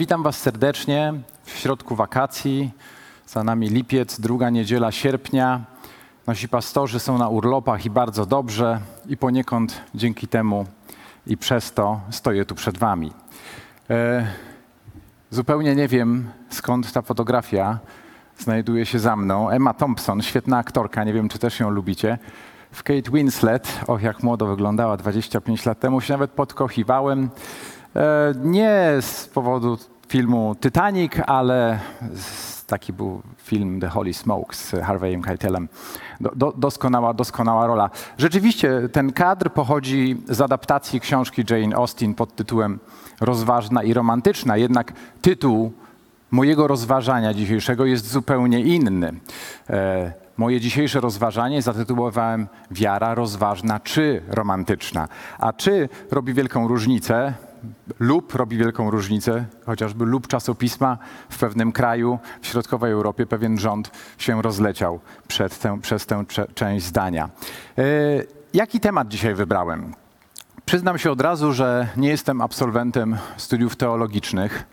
witam Was serdecznie w środku wakacji. Za nami lipiec, druga niedziela sierpnia. Nasi pastorzy są na urlopach i bardzo dobrze, i poniekąd dzięki temu i przez to stoję tu przed Wami. E, zupełnie nie wiem, skąd ta fotografia znajduje się za mną. Emma Thompson, świetna aktorka, nie wiem, czy też ją lubicie. W Kate Winslet, och jak młodo wyglądała 25 lat temu, się nawet podkochiwałem. E, nie z powodu filmu Titanic, ale taki był film The Holy Smoke z Harvey'em Keitelem. Do, do, doskonała, doskonała rola. Rzeczywiście ten kadr pochodzi z adaptacji książki Jane Austen pod tytułem Rozważna i romantyczna, jednak tytuł mojego rozważania dzisiejszego jest zupełnie inny. E, moje dzisiejsze rozważanie zatytułowałem Wiara rozważna czy romantyczna. A czy robi wielką różnicę, lub robi wielką różnicę, chociażby lub czasopisma w pewnym kraju w środkowej Europie pewien rząd się rozleciał tę, przez tę część zdania. E, jaki temat dzisiaj wybrałem? Przyznam się od razu, że nie jestem absolwentem studiów teologicznych.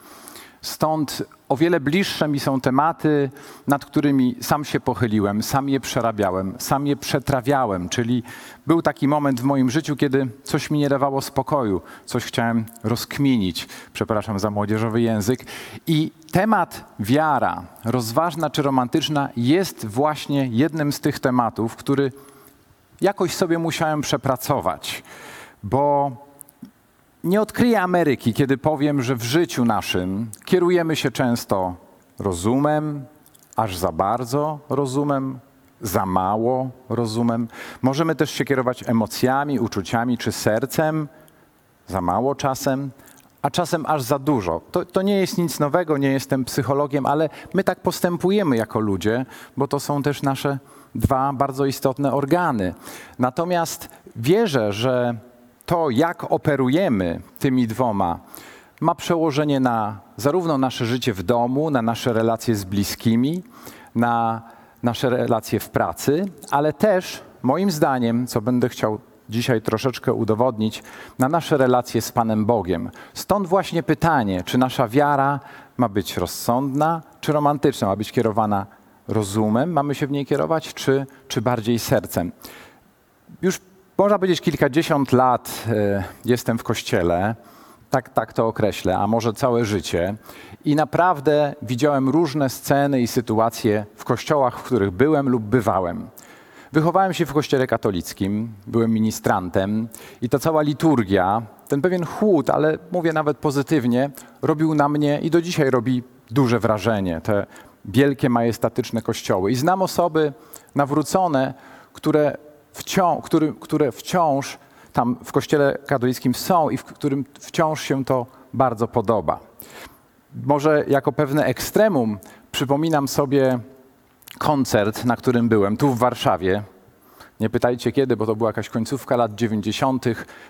Stąd o wiele bliższe mi są tematy, nad którymi sam się pochyliłem, sam je przerabiałem, sam je przetrawiałem. Czyli był taki moment w moim życiu, kiedy coś mi nie dawało spokoju, coś chciałem rozkminić, przepraszam za młodzieżowy język. I temat wiara, rozważna czy romantyczna, jest właśnie jednym z tych tematów, który jakoś sobie musiałem przepracować, bo nie odkryję Ameryki, kiedy powiem, że w życiu naszym kierujemy się często rozumem, aż za bardzo rozumem, za mało rozumem. Możemy też się kierować emocjami, uczuciami czy sercem, za mało czasem, a czasem aż za dużo. To, to nie jest nic nowego, nie jestem psychologiem, ale my tak postępujemy jako ludzie, bo to są też nasze dwa bardzo istotne organy. Natomiast wierzę, że to, jak operujemy tymi dwoma, ma przełożenie na zarówno nasze życie w domu, na nasze relacje z bliskimi, na nasze relacje w pracy, ale też, moim zdaniem, co będę chciał dzisiaj troszeczkę udowodnić, na nasze relacje z Panem Bogiem. Stąd właśnie pytanie, czy nasza wiara ma być rozsądna, czy romantyczna, ma być kierowana rozumem, mamy się w niej kierować, czy, czy bardziej sercem. Już można powiedzieć, kilkadziesiąt lat e, jestem w kościele, tak, tak to określę, a może całe życie. I naprawdę widziałem różne sceny i sytuacje w kościołach, w których byłem lub bywałem. Wychowałem się w kościele katolickim, byłem ministrantem i ta cała liturgia, ten pewien chłód, ale mówię nawet pozytywnie, robił na mnie i do dzisiaj robi duże wrażenie. Te wielkie, majestatyczne kościoły. I znam osoby nawrócone, które który, które wciąż tam w kościele katolickim są i w którym wciąż się to bardzo podoba. Może jako pewne ekstremum przypominam sobie koncert, na którym byłem tu w Warszawie nie pytajcie kiedy, bo to była jakaś końcówka lat 90.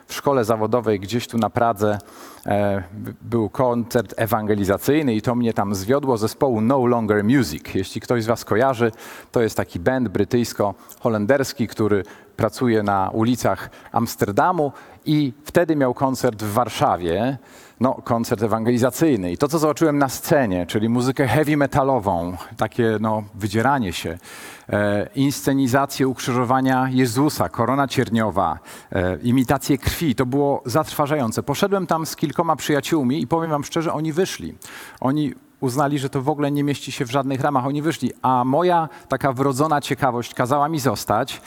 W szkole zawodowej gdzieś tu na Pradze e, był koncert ewangelizacyjny i to mnie tam zwiodło zespołu No Longer Music. Jeśli ktoś z Was kojarzy, to jest taki band brytyjsko-holenderski, który pracuje na ulicach Amsterdamu i wtedy miał koncert w Warszawie no, koncert ewangelizacyjny. I to, co zobaczyłem na scenie, czyli muzykę heavy metalową, takie no, wydzieranie się, e, inscenizację ukrzyżowania Jezusa, korona cierniowa, e, imitację krwi, to było zatrważające. Poszedłem tam z kilkoma przyjaciółmi i powiem wam szczerze, oni wyszli. Oni uznali, że to w ogóle nie mieści się w żadnych ramach. Oni wyszli, a moja taka wrodzona ciekawość kazała mi zostać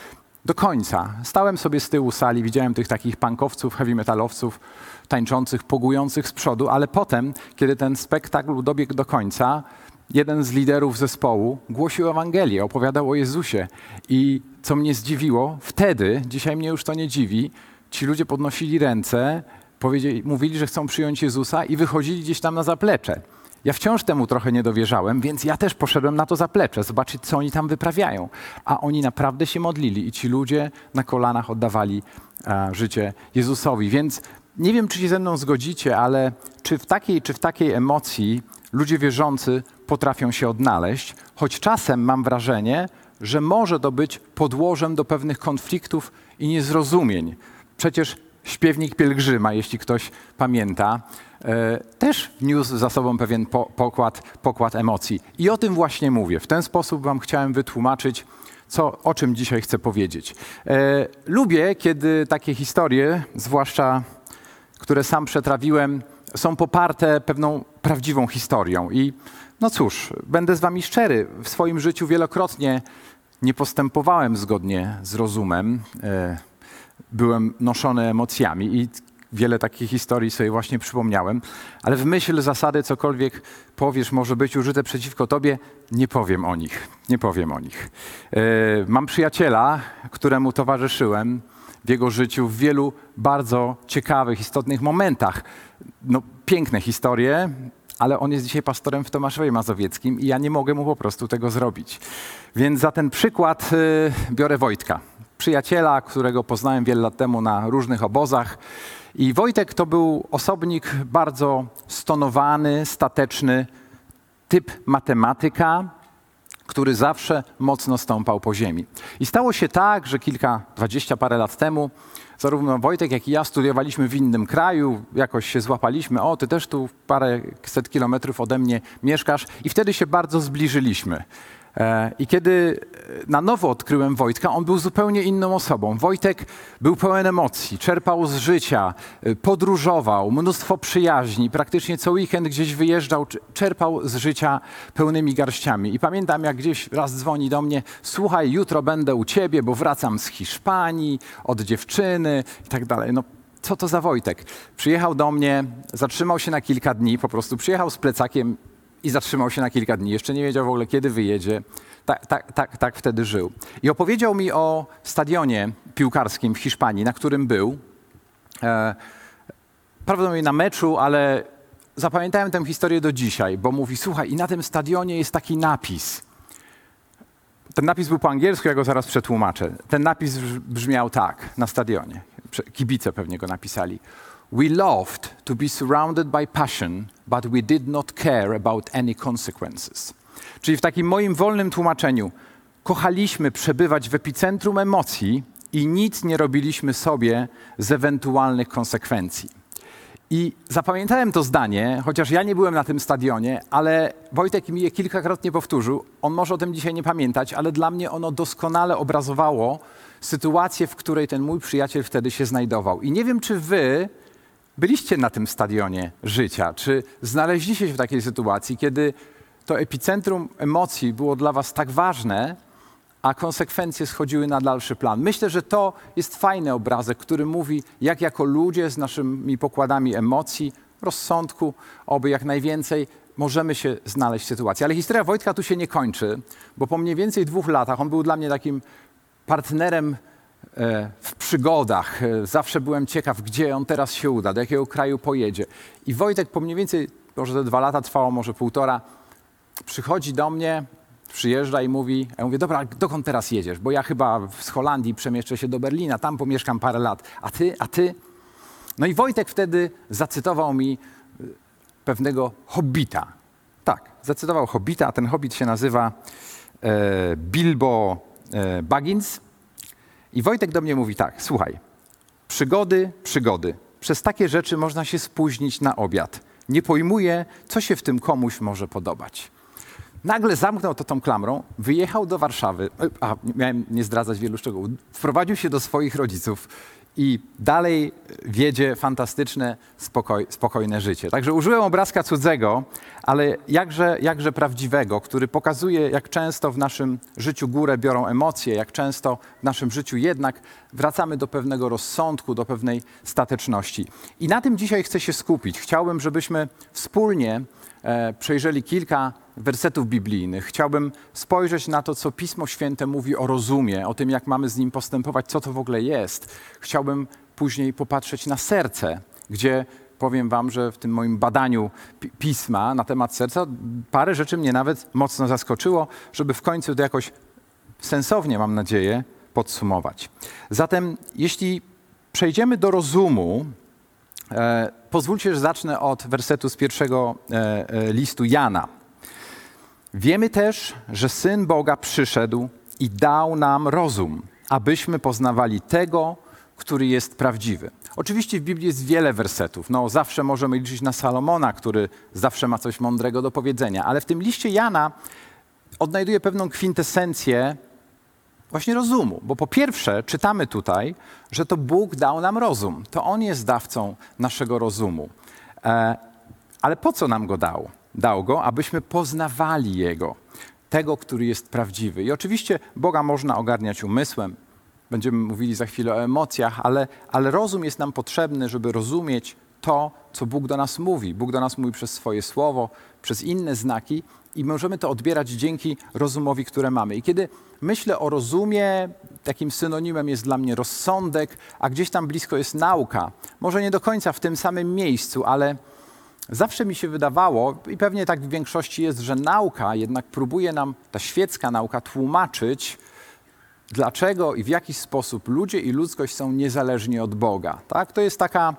do końca. Stałem sobie z tyłu sali, widziałem tych takich punkowców, heavy metalowców, tańczących, pogujących z przodu, ale potem, kiedy ten spektakl dobiegł do końca, jeden z liderów zespołu głosił Ewangelię, opowiadał o Jezusie. I co mnie zdziwiło, wtedy, dzisiaj mnie już to nie dziwi, ci ludzie podnosili ręce, mówili, że chcą przyjąć Jezusa i wychodzili gdzieś tam na zaplecze. Ja wciąż temu trochę nie dowierzałem, więc ja też poszedłem na to zaplecze, zobaczyć, co oni tam wyprawiają. A oni naprawdę się modlili i ci ludzie na kolanach oddawali e, życie Jezusowi. Więc nie wiem, czy się ze mną zgodzicie, ale czy w takiej, czy w takiej emocji ludzie wierzący potrafią się odnaleźć, choć czasem mam wrażenie, że może to być podłożem do pewnych konfliktów i niezrozumień. Przecież śpiewnik pielgrzyma, jeśli ktoś pamięta, też niósł za sobą pewien po, pokład, pokład emocji. I o tym właśnie mówię. W ten sposób Wam chciałem wytłumaczyć, co, o czym dzisiaj chcę powiedzieć. E, lubię, kiedy takie historie, zwłaszcza które sam przetrawiłem, są poparte pewną prawdziwą historią. I no cóż, będę z Wami szczery, w swoim życiu wielokrotnie nie postępowałem zgodnie z rozumem. E, byłem noszony emocjami i wiele takich historii sobie właśnie przypomniałem, ale w myśl zasady cokolwiek powiesz może być użyte przeciwko tobie, nie powiem o nich. Nie powiem o nich. E, mam przyjaciela, któremu towarzyszyłem w jego życiu w wielu bardzo ciekawych, istotnych momentach. No, piękne historie, ale on jest dzisiaj pastorem w Tomaszowie Mazowieckim i ja nie mogę mu po prostu tego zrobić. Więc za ten przykład y, biorę Wojtka, przyjaciela, którego poznałem wiele lat temu na różnych obozach. I Wojtek to był osobnik bardzo stonowany, stateczny, typ matematyka, który zawsze mocno stąpał po ziemi. I stało się tak, że kilka, dwadzieścia parę lat temu zarówno Wojtek, jak i ja studiowaliśmy w innym kraju, jakoś się złapaliśmy, o, ty też tu parę set kilometrów ode mnie mieszkasz i wtedy się bardzo zbliżyliśmy. E, I kiedy na nowo odkryłem Wojtka, on był zupełnie inną osobą. Wojtek był pełen emocji, czerpał z życia, e, podróżował, mnóstwo przyjaźni, praktycznie co weekend gdzieś wyjeżdżał, czerpał z życia pełnymi garściami. I pamiętam, jak gdzieś raz dzwoni do mnie, słuchaj, jutro będę u ciebie, bo wracam z Hiszpanii, od dziewczyny i tak dalej. No, co to za Wojtek? Przyjechał do mnie, zatrzymał się na kilka dni, po prostu przyjechał z plecakiem i zatrzymał się na kilka dni. Jeszcze nie wiedział w ogóle, kiedy wyjedzie. Tak, tak, tak, tak wtedy żył. I opowiedział mi o stadionie piłkarskim w Hiszpanii, na którym był. E, prawdopodobnie na meczu, ale zapamiętałem tę historię do dzisiaj, bo mówi, słuchaj, i na tym stadionie jest taki napis. Ten napis był po angielsku, ja go zaraz przetłumaczę. Ten napis brzmiał tak na stadionie. Kibice pewnie go napisali. We loved to be surrounded by passion, but we did not care about any consequences. Czyli w takim moim wolnym tłumaczeniu, kochaliśmy przebywać w epicentrum emocji i nic nie robiliśmy sobie z ewentualnych konsekwencji. I zapamiętałem to zdanie, chociaż ja nie byłem na tym stadionie, ale Wojtek mi je kilkakrotnie powtórzył. On może o tym dzisiaj nie pamiętać, ale dla mnie ono doskonale obrazowało sytuację, w której ten mój przyjaciel wtedy się znajdował. I nie wiem, czy wy byliście na tym stadionie życia? Czy znaleźliście się w takiej sytuacji, kiedy to epicentrum emocji było dla was tak ważne, a konsekwencje schodziły na dalszy plan? Myślę, że to jest fajny obrazek, który mówi, jak jako ludzie z naszymi pokładami emocji, rozsądku, oby jak najwięcej, możemy się znaleźć w sytuacji. Ale historia Wojtka tu się nie kończy, bo po mniej więcej dwóch latach on był dla mnie takim partnerem w przygodach. E, zawsze byłem ciekaw, gdzie on teraz się uda, do jakiego kraju pojedzie. I Wojtek po mniej więcej, może te dwa lata trwało, może półtora, przychodzi do mnie, przyjeżdża i mówi, ja mówię, dobra, dokąd teraz jedziesz? Bo ja chyba z Holandii przemieszczę się do Berlina, tam pomieszkam parę lat. A ty, a ty? No i Wojtek wtedy zacytował mi e, pewnego hobbita. Tak, zacytował hobbita, a ten hobbit się nazywa e, Bilbo e, Baggins. I Wojtek do mnie mówi tak, słuchaj, przygody, przygody. Przez takie rzeczy można się spóźnić na obiad. Nie pojmuję, co się w tym komuś może podobać. Nagle zamknął to tą klamrą, wyjechał do Warszawy, a miałem nie zdradzać wielu szczegółów, wprowadził się do swoich rodziców i dalej wiedzie fantastyczne, spokoj, spokojne życie. Także użyłem obrazka cudzego, ale jakże, jakże prawdziwego, który pokazuje, jak często w naszym życiu górę biorą emocje, jak często w naszym życiu jednak wracamy do pewnego rozsądku, do pewnej stateczności. I na tym dzisiaj chcę się skupić. Chciałbym, żebyśmy wspólnie e, przejrzeli kilka wersetów biblijnych. Chciałbym spojrzeć na to, co Pismo Święte mówi o rozumie, o tym, jak mamy z nim postępować, co to w ogóle jest. Chciałbym później popatrzeć na serce, gdzie powiem Wam, że w tym moim badaniu pisma na temat serca parę rzeczy mnie nawet mocno zaskoczyło, żeby w końcu to jakoś sensownie, mam nadzieję, podsumować. Zatem, jeśli przejdziemy do rozumu, e, pozwólcie, że zacznę od wersetu z pierwszego e, e, listu Jana. Wiemy też, że Syn Boga przyszedł i dał nam rozum, abyśmy poznawali tego, który jest prawdziwy. Oczywiście w Biblii jest wiele wersetów. No, zawsze możemy liczyć na Salomona, który zawsze ma coś mądrego do powiedzenia, ale w tym liście Jana odnajduje pewną kwintesencję właśnie rozumu. Bo po pierwsze, czytamy tutaj, że to Bóg dał nam rozum. To On jest dawcą naszego rozumu. E, ale po co nam go dał? Dał go, abyśmy poznawali Jego, tego, który jest prawdziwy. I oczywiście Boga można ogarniać umysłem. Będziemy mówili za chwilę o emocjach, ale, ale rozum jest nam potrzebny, żeby rozumieć to, co Bóg do nas mówi. Bóg do nas mówi przez swoje słowo, przez inne znaki i możemy to odbierać dzięki rozumowi, które mamy. I kiedy myślę o rozumie, takim synonimem jest dla mnie rozsądek, a gdzieś tam blisko jest nauka. Może nie do końca w tym samym miejscu, ale zawsze mi się wydawało, i pewnie tak w większości jest, że nauka jednak próbuje nam, ta świecka nauka, tłumaczyć, dlaczego i w jaki sposób ludzie i ludzkość są niezależni od Boga. Tak? To jest taka,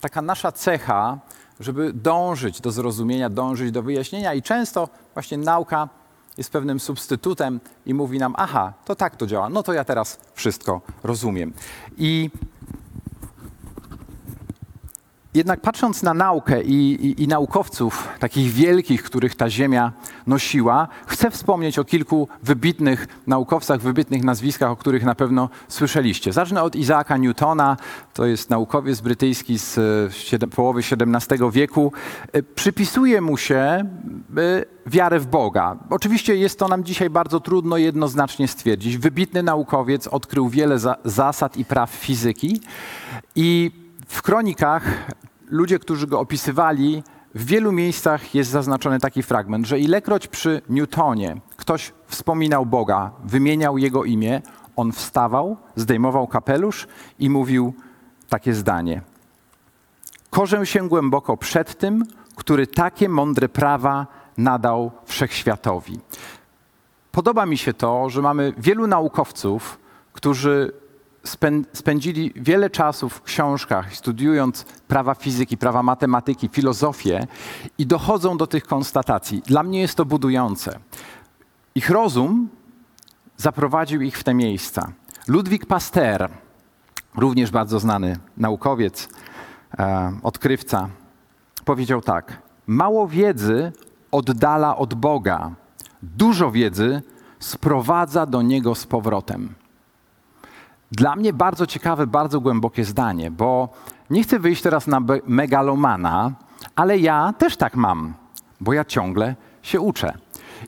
taka nasza cecha, żeby dążyć do zrozumienia, dążyć do wyjaśnienia i często właśnie nauka jest pewnym substytutem i mówi nam, aha, to tak to działa, no to ja teraz wszystko rozumiem. I jednak patrząc na naukę i, i, i, naukowców, takich wielkich, których ta Ziemia nosiła, chcę wspomnieć o kilku wybitnych naukowcach, wybitnych nazwiskach, o których na pewno słyszeliście. Zacznę od Isaaka Newtona, to jest naukowiec brytyjski z połowy XVII wieku. E, przypisuje mu się wiarę w Boga. Oczywiście jest to nam dzisiaj bardzo trudno jednoznacznie stwierdzić. Wybitny naukowiec odkrył wiele za zasad i praw fizyki i w kronikach ludzie, którzy go opisywali, w wielu miejscach jest zaznaczony taki fragment, że ilekroć przy Newtonie ktoś wspominał Boga, wymieniał jego imię, on wstawał, zdejmował kapelusz i mówił takie zdanie. Korzę się głęboko przed tym, który takie mądre prawa nadał wszechświatowi. Podoba mi się to, że mamy wielu naukowców, którzy spędzili wiele czasu w książkach, studiując prawa fizyki, prawa matematyki, filozofię i dochodzą do tych konstatacji. Dla mnie jest to budujące. Ich rozum zaprowadził ich w te miejsca. Ludwik Pasteur, również bardzo znany naukowiec, e, odkrywca, powiedział tak: Mało wiedzy oddala od Boga, dużo wiedzy sprowadza do niego z powrotem. Dla mnie bardzo ciekawe, bardzo głębokie zdanie, bo nie chcę wyjść teraz na megalomana, ale ja też tak mam, bo ja ciągle się uczę.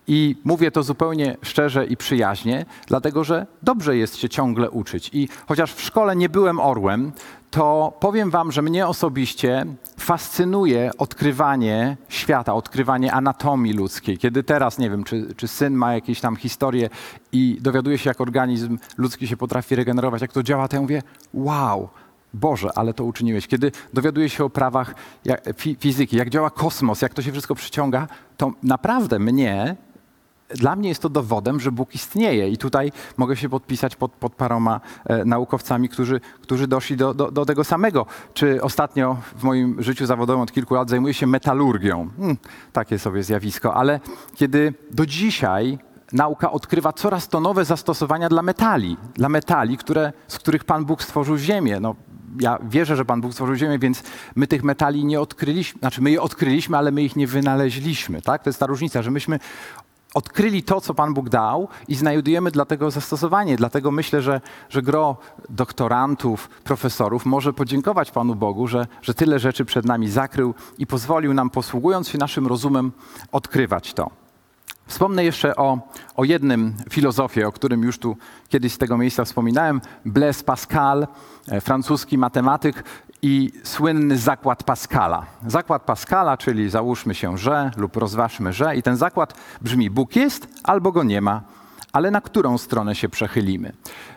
I mówię to zupełnie szczerze i przyjaźnie, dlatego że dobrze jest się ciągle uczyć. I chociaż w szkole nie byłem orłem, to powiem Wam, że mnie osobiście fascynuje odkrywanie świata, odkrywanie anatomii ludzkiej. Kiedy teraz, nie wiem, czy, czy syn ma jakieś tam historie i dowiaduje się, jak organizm ludzki się potrafi regenerować, jak to działa, to ja mówię, wow, Boże, ale to uczyniłeś. Kiedy dowiaduje się o prawach fizyki, jak działa kosmos, jak to się wszystko przyciąga, to naprawdę mnie dla mnie jest to dowodem, że Bóg istnieje. I tutaj mogę się podpisać pod, pod paroma e, naukowcami, którzy, którzy doszli do, do, do, tego samego. Czy ostatnio w moim życiu zawodowym od kilku lat zajmuję się metalurgią. Hmm, takie sobie zjawisko. Ale kiedy do dzisiaj nauka odkrywa coraz to nowe zastosowania dla metali, dla metali, które, z których Pan Bóg stworzył Ziemię. No, ja wierzę, że Pan Bóg stworzył Ziemię, więc my tych metali nie odkryliśmy, znaczy my je odkryliśmy, ale my ich nie wynaleźliśmy. Tak? To jest ta różnica, że myśmy odkryli to, co Pan Bóg dał i znajdujemy dla tego zastosowanie. Dlatego myślę, że, że gro doktorantów, profesorów może podziękować Panu Bogu, że, że tyle rzeczy przed nami zakrył i pozwolił nam, posługując się naszym rozumem, odkrywać to. Wspomnę jeszcze o, o jednym filozofie, o którym już tu kiedyś z tego miejsca wspominałem. Blaise Pascal, e, francuski matematyk i słynny zakład Pascala. Zakład Pascala, czyli załóżmy się, że lub rozważmy, że i ten zakład brzmi Bóg jest albo go nie ma, ale na którą stronę się przechylimy.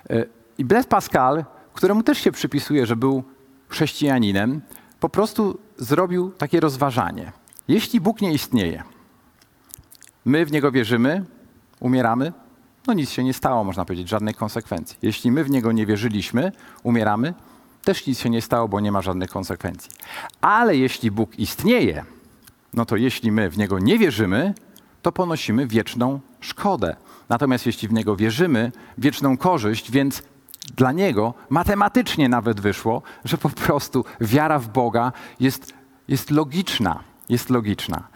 E, I Blaise Pascal, któremu też się przypisuje, że był chrześcijaninem, po prostu zrobił takie rozważanie. Jeśli Bóg nie istnieje, my w Niego wierzymy, umieramy, no nic się nie stało, można powiedzieć, żadnej konsekwencji. Jeśli my w Niego nie wierzyliśmy, umieramy, też nic się nie stało, bo nie ma żadnych konsekwencji. Ale jeśli Bóg istnieje, no to jeśli my w Niego nie wierzymy, to ponosimy wieczną szkodę. Natomiast jeśli w Niego wierzymy, wieczną korzyść, więc dla niego matematycznie nawet wyszło, że po prostu wiara w Boga jest, jest logiczna. Jest logiczna.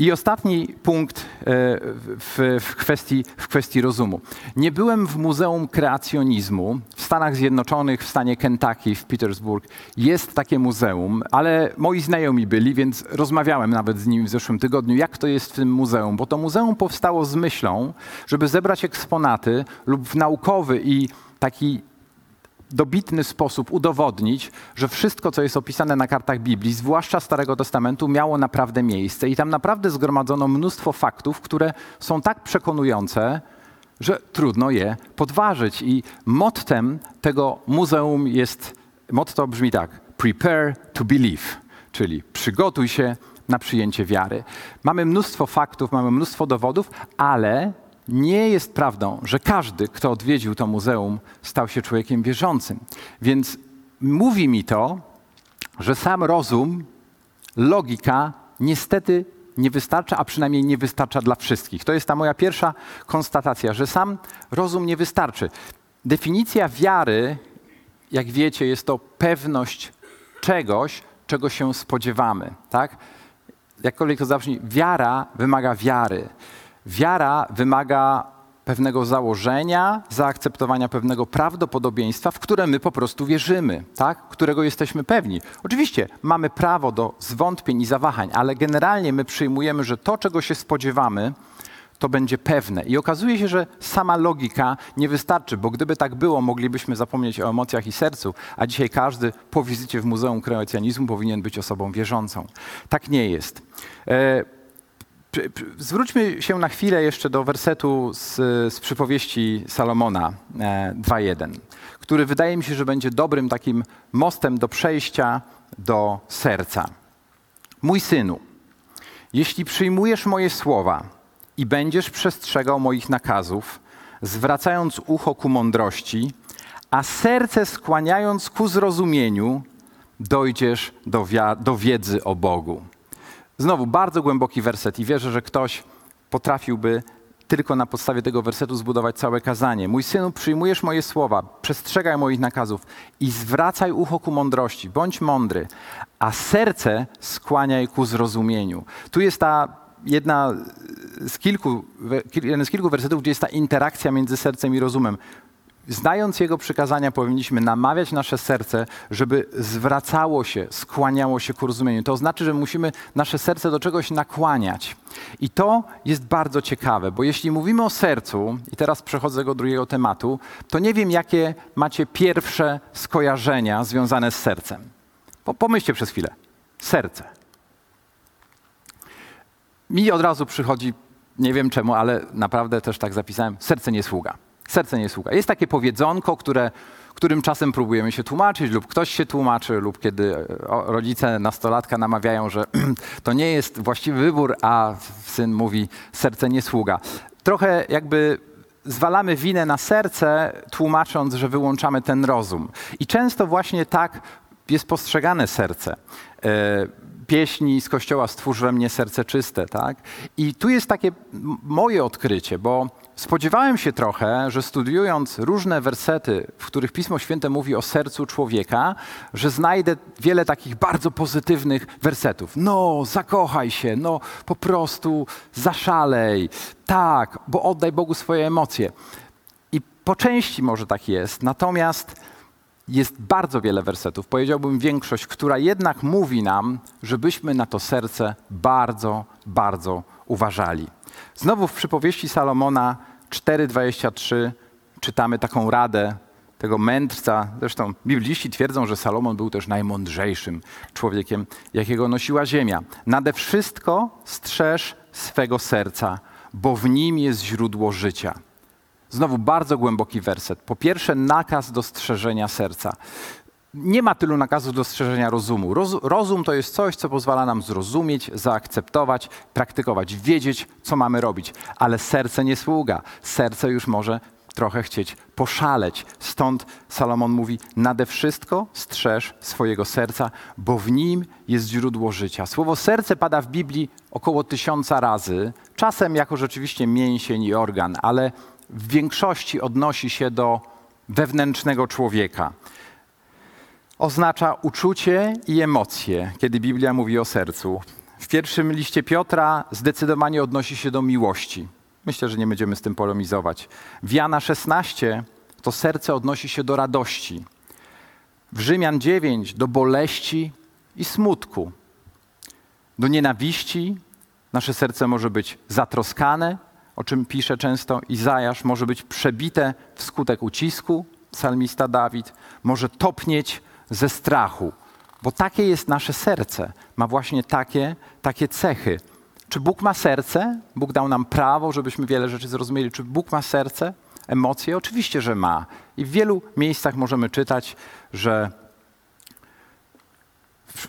I ostatni punkt e, w, w, kwestii, w kwestii rozumu. Nie byłem w Muzeum Kreacjonizmu w Stanach Zjednoczonych, w stanie Kentucky, w Petersburg. Jest takie muzeum, ale moi znajomi byli, więc rozmawiałem nawet z nimi w zeszłym tygodniu, jak to jest w tym muzeum. Bo to muzeum powstało z myślą, żeby zebrać eksponaty lub w naukowy i taki dobitny sposób udowodnić, że wszystko, co jest opisane na kartach Biblii, zwłaszcza Starego Testamentu, miało naprawdę miejsce. I tam naprawdę zgromadzono mnóstwo faktów, które są tak przekonujące, że trudno je podważyć. I mottem tego muzeum jest, motto brzmi tak, prepare to believe, czyli przygotuj się na przyjęcie wiary. Mamy mnóstwo faktów, mamy mnóstwo dowodów, ale nie jest prawdą, że każdy, kto odwiedził to muzeum, stał się człowiekiem wierzącym. Więc mówi mi to, że sam rozum, logika niestety nie wystarcza, a przynajmniej nie wystarcza dla wszystkich. To jest ta moja pierwsza konstatacja, że sam rozum nie wystarczy. Definicja wiary, jak wiecie, jest to pewność czegoś, czego się spodziewamy. Tak? Jakkolwiek to zabrzmi, wiara wymaga wiary. Wiara wymaga pewnego założenia, zaakceptowania pewnego prawdopodobieństwa, w które my po prostu wierzymy, tak? którego jesteśmy pewni. Oczywiście mamy prawo do zwątpień i zawahań, ale generalnie my przyjmujemy, że to, czego się spodziewamy, to będzie pewne. I okazuje się, że sama logika nie wystarczy, bo gdyby tak było, moglibyśmy zapomnieć o emocjach i sercu, a dzisiaj każdy po wizycie w Muzeum Kreacjonizmu powinien być osobą wierzącą. Tak nie jest. E Zwróćmy się na chwilę jeszcze do wersetu z, z przypowieści Salomona e, 2.1, który wydaje mi się, że będzie dobrym takim mostem do przejścia do serca. Mój synu, jeśli przyjmujesz moje słowa i będziesz przestrzegał moich nakazów, zwracając ucho ku mądrości, a serce skłaniając ku zrozumieniu, dojdziesz do, do wiedzy o Bogu. Znowu bardzo głęboki werset i wierzę, że ktoś potrafiłby tylko na podstawie tego wersetu zbudować całe kazanie. Mój synu, przyjmujesz moje słowa, przestrzegaj moich nakazów i zwracaj ucho ku mądrości, bądź mądry, a serce skłaniaj ku zrozumieniu. Tu jest ta jedna z kilku, jeden z kilku wersetów, gdzie jest ta interakcja między sercem i rozumem. Znając Jego przykazania, powinniśmy namawiać nasze serce, żeby zwracało się, skłaniało się ku rozumieniu. To znaczy, że musimy nasze serce do czegoś nakłaniać. I to jest bardzo ciekawe, bo jeśli mówimy o sercu, i teraz przechodzę do drugiego tematu, to nie wiem, jakie macie pierwsze skojarzenia związane z sercem. Pomyślcie przez chwilę. Serce. Mi od razu przychodzi, nie wiem czemu, ale naprawdę też tak zapisałem, serce nie sługa. Serce nie słucha. Jest takie powiedzonko, które, którym czasem próbujemy się tłumaczyć, lub ktoś się tłumaczy, lub kiedy e, rodzice nastolatka namawiają, że to nie jest właściwy wybór, a syn mówi, serce nie sługa. Trochę jakby zwalamy winę na serce, tłumacząc, że wyłączamy ten rozum. I często właśnie tak jest postrzegane serce. E, pieśni z kościoła Stwórz we mnie serce czyste, tak? I tu jest takie moje odkrycie, bo Spodziewałem się trochę, że studiując różne wersety, w których Pismo Święte mówi o sercu człowieka, że znajdę wiele takich bardzo pozytywnych wersetów. No, zakochaj się, no, po prostu zaszalej, tak, bo oddaj Bogu swoje emocje. I po części może tak jest, natomiast jest bardzo wiele wersetów, powiedziałbym większość, która jednak mówi nam, żebyśmy na to serce bardzo, bardzo uważali. Znowu w przypowieści Salomona 4:23 czytamy taką radę tego mędrca. Zresztą bibliści twierdzą, że Salomon był też najmądrzejszym człowiekiem, jakiego nosiła ziemia. Nade wszystko strzeż swego serca, bo w nim jest źródło życia. Znowu bardzo głęboki werset. Po pierwsze, nakaz dostrzeżenia serca nie ma tylu nakazów dostrzeżenia rozumu. Roz, rozum to jest coś, co pozwala nam zrozumieć, zaakceptować, praktykować, wiedzieć, co mamy robić. Ale serce nie sługa. Serce już może trochę chcieć poszaleć. Stąd Salomon mówi: Nade wszystko strzeż swojego serca, bo w nim jest źródło życia. Słowo serce pada w Biblii około tysiąca razy, czasem jako rzeczywiście mięsień i organ, ale w większości odnosi się do wewnętrznego człowieka. Oznacza uczucie i emocje, kiedy Biblia mówi o sercu. W pierwszym liście Piotra zdecydowanie odnosi się do miłości. Myślę, że nie będziemy z tym polemizować. W Jana 16 to serce odnosi się do radości. W Rzymian 9 do boleści i smutku. Do nienawiści nasze serce może być zatroskane, o czym pisze często Izajasz, może być przebite wskutek ucisku, psalmista Dawid, może topnieć ze strachu, bo takie jest nasze serce, ma właśnie takie, takie cechy. Czy Bóg ma serce? Bóg dał nam prawo, żebyśmy wiele rzeczy zrozumieli. Czy Bóg ma serce, emocje? Oczywiście, że ma. I w wielu miejscach możemy czytać, że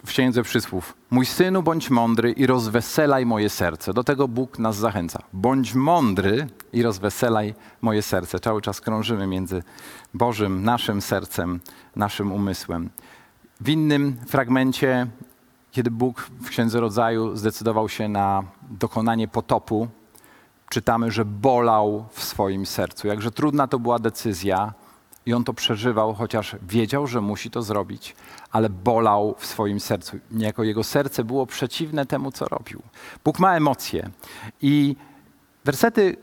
w Księdze Przysłów. Mój synu, bądź mądry i rozweselaj moje serce. Do tego Bóg nas zachęca. Bądź mądry i rozweselaj moje serce. Cały czas krążymy między Bożym, naszym sercem, naszym umysłem. W innym fragmencie, kiedy Bóg w Księdze Rodzaju zdecydował się na dokonanie potopu, czytamy, że bolał w swoim sercu. Jakże trudna to była decyzja, i on to przeżywał, chociaż wiedział, że musi to zrobić, ale bolał w swoim sercu. Niejako jego serce było przeciwne temu, co robił. Bóg ma emocje. I wersety,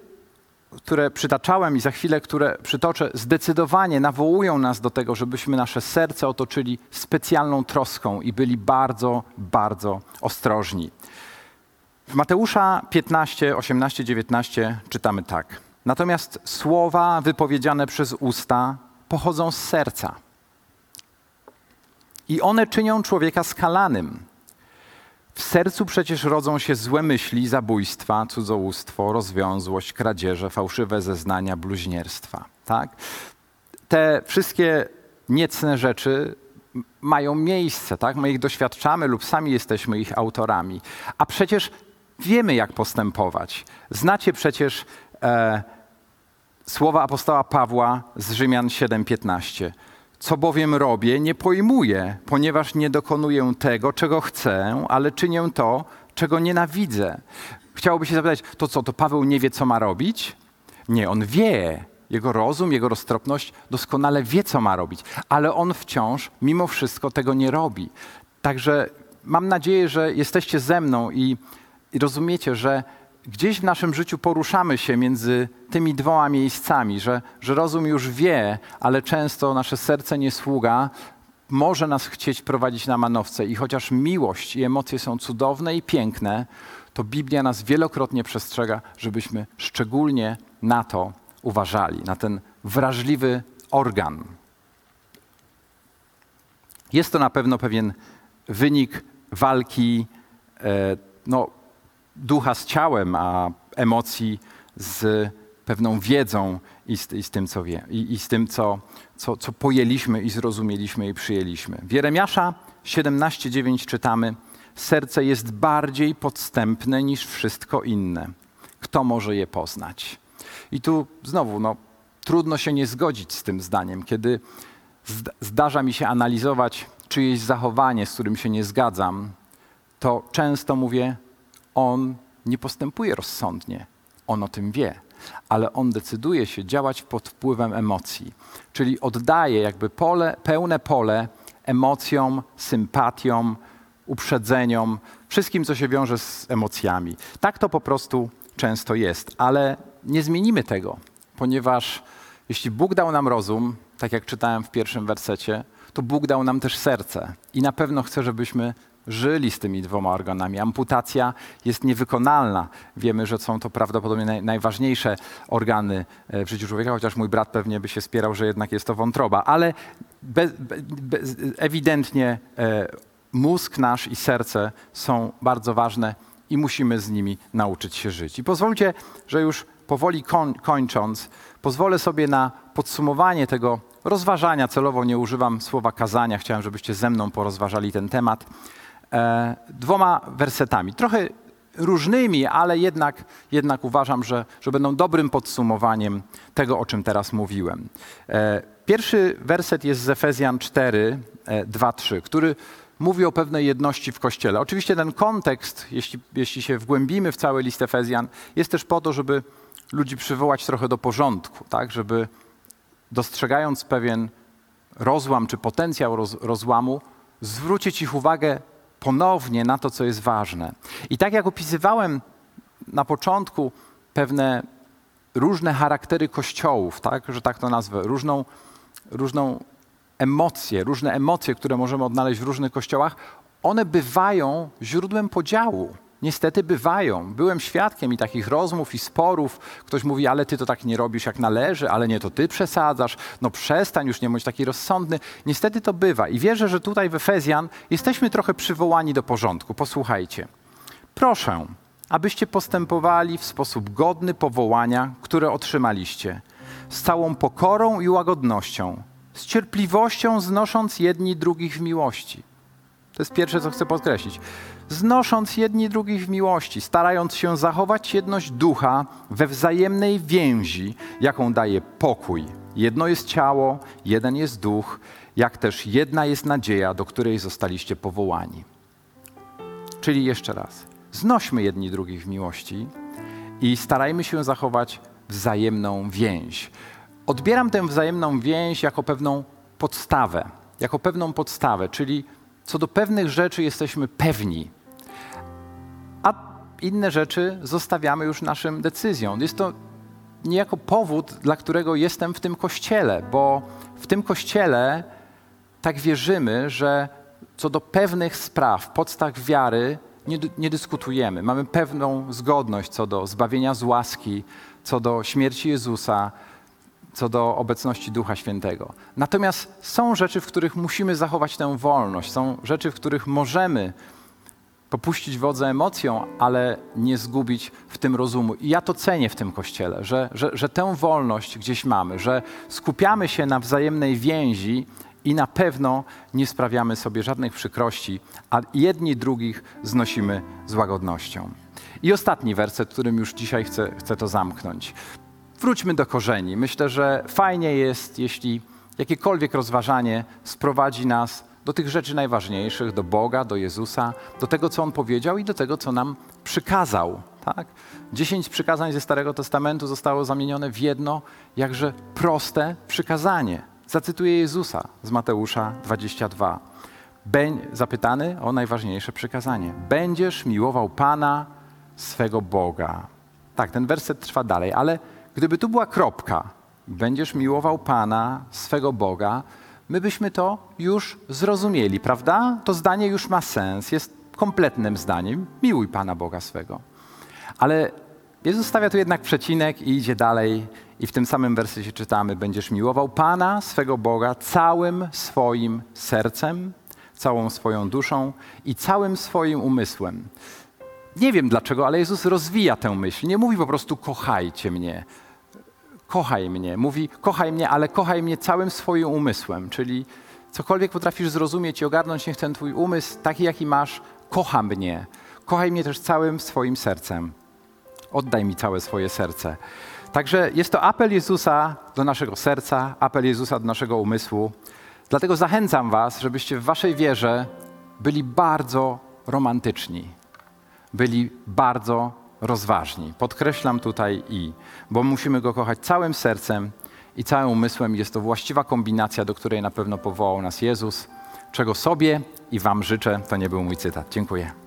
które przytaczałem i za chwilę, które przytoczę, zdecydowanie nawołują nas do tego, żebyśmy nasze serce otoczyli specjalną troską i byli bardzo, bardzo ostrożni. W Mateusza 15, 18, 19 czytamy tak. Natomiast słowa wypowiedziane przez usta pochodzą z serca. I one czynią człowieka skalanym. W sercu przecież rodzą się złe myśli, zabójstwa, cudzołóstwo, rozwiązłość, kradzieże, fałszywe zeznania, bluźnierstwa. Tak? Te wszystkie niecne rzeczy mają miejsce, tak? My ich doświadczamy lub sami jesteśmy ich autorami. A przecież wiemy, jak postępować. Znacie przecież e, słowa apostoła Pawła z Rzymian 7:15. Co bowiem robię, nie pojmuję, ponieważ nie dokonuję tego, czego chcę, ale czynię to, czego nienawidzę. Chciałoby się zapytać, to co, to Paweł nie wie, co ma robić? Nie, on wie. Jego rozum, jego roztropność doskonale wie, co ma robić, ale on wciąż, mimo wszystko, tego nie robi. Także mam nadzieję, że jesteście ze mną i, i rozumiecie, że gdzieś w naszym życiu poruszamy się między tymi dwoma miejscami, że, że rozum już wie, ale często nasze serce nie sługa, może nas chcieć prowadzić na manowce. I chociaż miłość i emocje są cudowne i piękne, to Biblia nas wielokrotnie przestrzega, żebyśmy szczególnie na to uważali, na ten wrażliwy organ. Jest to na pewno pewien wynik walki e, no, ducha z ciałem, a emocji z pewną wiedzą i z, i z tym, co wie, i, i z tym, co, co, co pojęliśmy i zrozumieliśmy i przyjęliśmy. W Jeremiasza 17:9 czytamy: Serce jest bardziej podstępne niż wszystko inne. Kto może je poznać? I tu znowu, no, trudno się nie zgodzić z tym zdaniem, kiedy zdarza mi się analizować czyjeś zachowanie, z którym się nie zgadzam, to często mówię, on nie postępuje rozsądnie. On o tym wie, ale on decyduje się działać pod wpływem emocji, czyli oddaje jakby pole, pełne pole emocjom, sympatiom, uprzedzeniom, wszystkim, co się wiąże z emocjami. Tak to po prostu często jest, ale nie zmienimy tego, ponieważ jeśli Bóg dał nam rozum, tak jak czytałem w pierwszym wersecie, to Bóg dał nam też serce i na pewno chce, żebyśmy żyli z tymi dwoma organami. Amputacja jest niewykonalna. Wiemy, że są to prawdopodobnie naj, najważniejsze organy e, w życiu człowieka, chociaż mój brat pewnie by się spierał, że jednak jest to wątroba. Ale ewidentnie e, mózg nasz i serce są bardzo ważne i musimy z nimi nauczyć się żyć. I pozwólcie, że już powoli koń, kończąc, pozwolę sobie na podsumowanie tego rozważania. Celowo nie używam słowa kazania. Chciałem, żebyście ze mną porozważali ten temat dwoma wersetami. Trochę różnymi, ale jednak, jednak uważam, że, że będą dobrym podsumowaniem tego, o czym teraz mówiłem. E, pierwszy werset jest z Efezjan 4, e, 2, 3, który mówi o pewnej jedności w Kościele. Oczywiście ten kontekst, jeśli, jeśli się wgłębimy w cały list Efezjan, jest też po to, żeby ludzi przywołać trochę do porządku, tak? żeby dostrzegając pewien rozłam czy potencjał roz, rozłamu, zwrócić ich uwagę ponownie na to, co jest ważne. I tak jak opisywałem na początku pewne różne charaktery kościołów, tak, że tak to nazwę, różną, różną emocje, różne emocje, które możemy odnaleźć w różnych kościołach, one bywają źródłem podziału. Niestety bywają. Byłem świadkiem i takich rozmów i sporów. Ktoś mówi, ale ty to tak nie robisz jak należy, ale nie, to ty przesadzasz. No przestań, już nie bądź taki rozsądny. Niestety to bywa. I wierzę, że tutaj w Efezjan jesteśmy trochę przywołani do porządku. Posłuchajcie. Proszę, abyście postępowali w sposób godny powołania, które otrzymaliście, z całą pokorą i łagodnością, z cierpliwością znosząc jedni drugich w miłości. To jest pierwsze, co chcę podkreślić. Znosząc jedni drugich w miłości, starając się zachować jedność ducha we wzajemnej więzi, jaką daje pokój. Jedno jest ciało, jeden jest duch, jak też jedna jest nadzieja, do której zostaliście powołani. Czyli jeszcze raz, znośmy jedni drugich w miłości i starajmy się zachować wzajemną więź. Odbieram tę wzajemną więź jako pewną podstawę, jako pewną podstawę, czyli co do pewnych rzeczy jesteśmy pewni, inne rzeczy zostawiamy już naszym decyzjom. Jest to niejako powód, dla którego jestem w tym kościele, bo w tym kościele tak wierzymy, że co do pewnych spraw, podstaw wiary nie, nie dyskutujemy. Mamy pewną zgodność co do zbawienia z łaski, co do śmierci Jezusa, co do obecności Ducha Świętego. Natomiast są rzeczy, w których musimy zachować tę wolność, są rzeczy, w których możemy popuścić wodze emocją, ale nie zgubić w tym rozumu. I ja to cenię w tym kościele, że, że, że tę wolność gdzieś mamy, że skupiamy się na wzajemnej więzi i na pewno nie sprawiamy sobie żadnych przykrości, a jedni drugich znosimy z łagodnością. I ostatni werset, którym już dzisiaj chcę, chcę to zamknąć. Wróćmy do korzeni. Myślę, że fajnie jest, jeśli jakiekolwiek rozważanie sprowadzi nas do tych rzeczy najważniejszych, do Boga, do Jezusa, do tego, co On powiedział i do tego, co nam przykazał. Tak? Dziesięć przykazań ze Starego Testamentu zostało zamienione w jedno, jakże proste przykazanie. Zacytuję Jezusa z Mateusza 22. Beń, zapytany o najważniejsze przykazanie. Będziesz miłował Pana, swego Boga. Tak, ten werset trwa dalej, ale gdyby tu była kropka, będziesz miłował Pana, swego Boga, my byśmy to już zrozumieli, prawda? To zdanie już ma sens, jest kompletnym zdaniem. Miłuj Pana Boga swego. Ale Jezus stawia tu jednak przecinek i idzie dalej i w tym samym wersecie czytamy: Będziesz miłował Pana, swego Boga, całym swoim sercem, całą swoją duszą i całym swoim umysłem. Nie wiem dlaczego, ale Jezus rozwija tę myśl. Nie mówi po prostu kochajcie mnie, kochaj mnie. Mówi kochaj mnie, ale kochaj mnie całym swoim umysłem. Czyli cokolwiek potrafisz zrozumieć i ogarnąć, niech ten twój umysł, taki jaki masz, kocha mnie. Kochaj mnie też całym swoim sercem. Oddaj mi całe swoje serce. Także jest to apel Jezusa do naszego serca, apel Jezusa do naszego umysłu. Dlatego zachęcam Was, żebyście w Waszej wierze byli bardzo romantyczni, byli bardzo rozważni. Podkreślam tutaj i, bo musimy go kochać całym sercem i całym umysłem. Jest to właściwa kombinacja, do której na pewno powołał nas Jezus, czego sobie i Wam życzę. To nie był mój cytat. Dziękuję.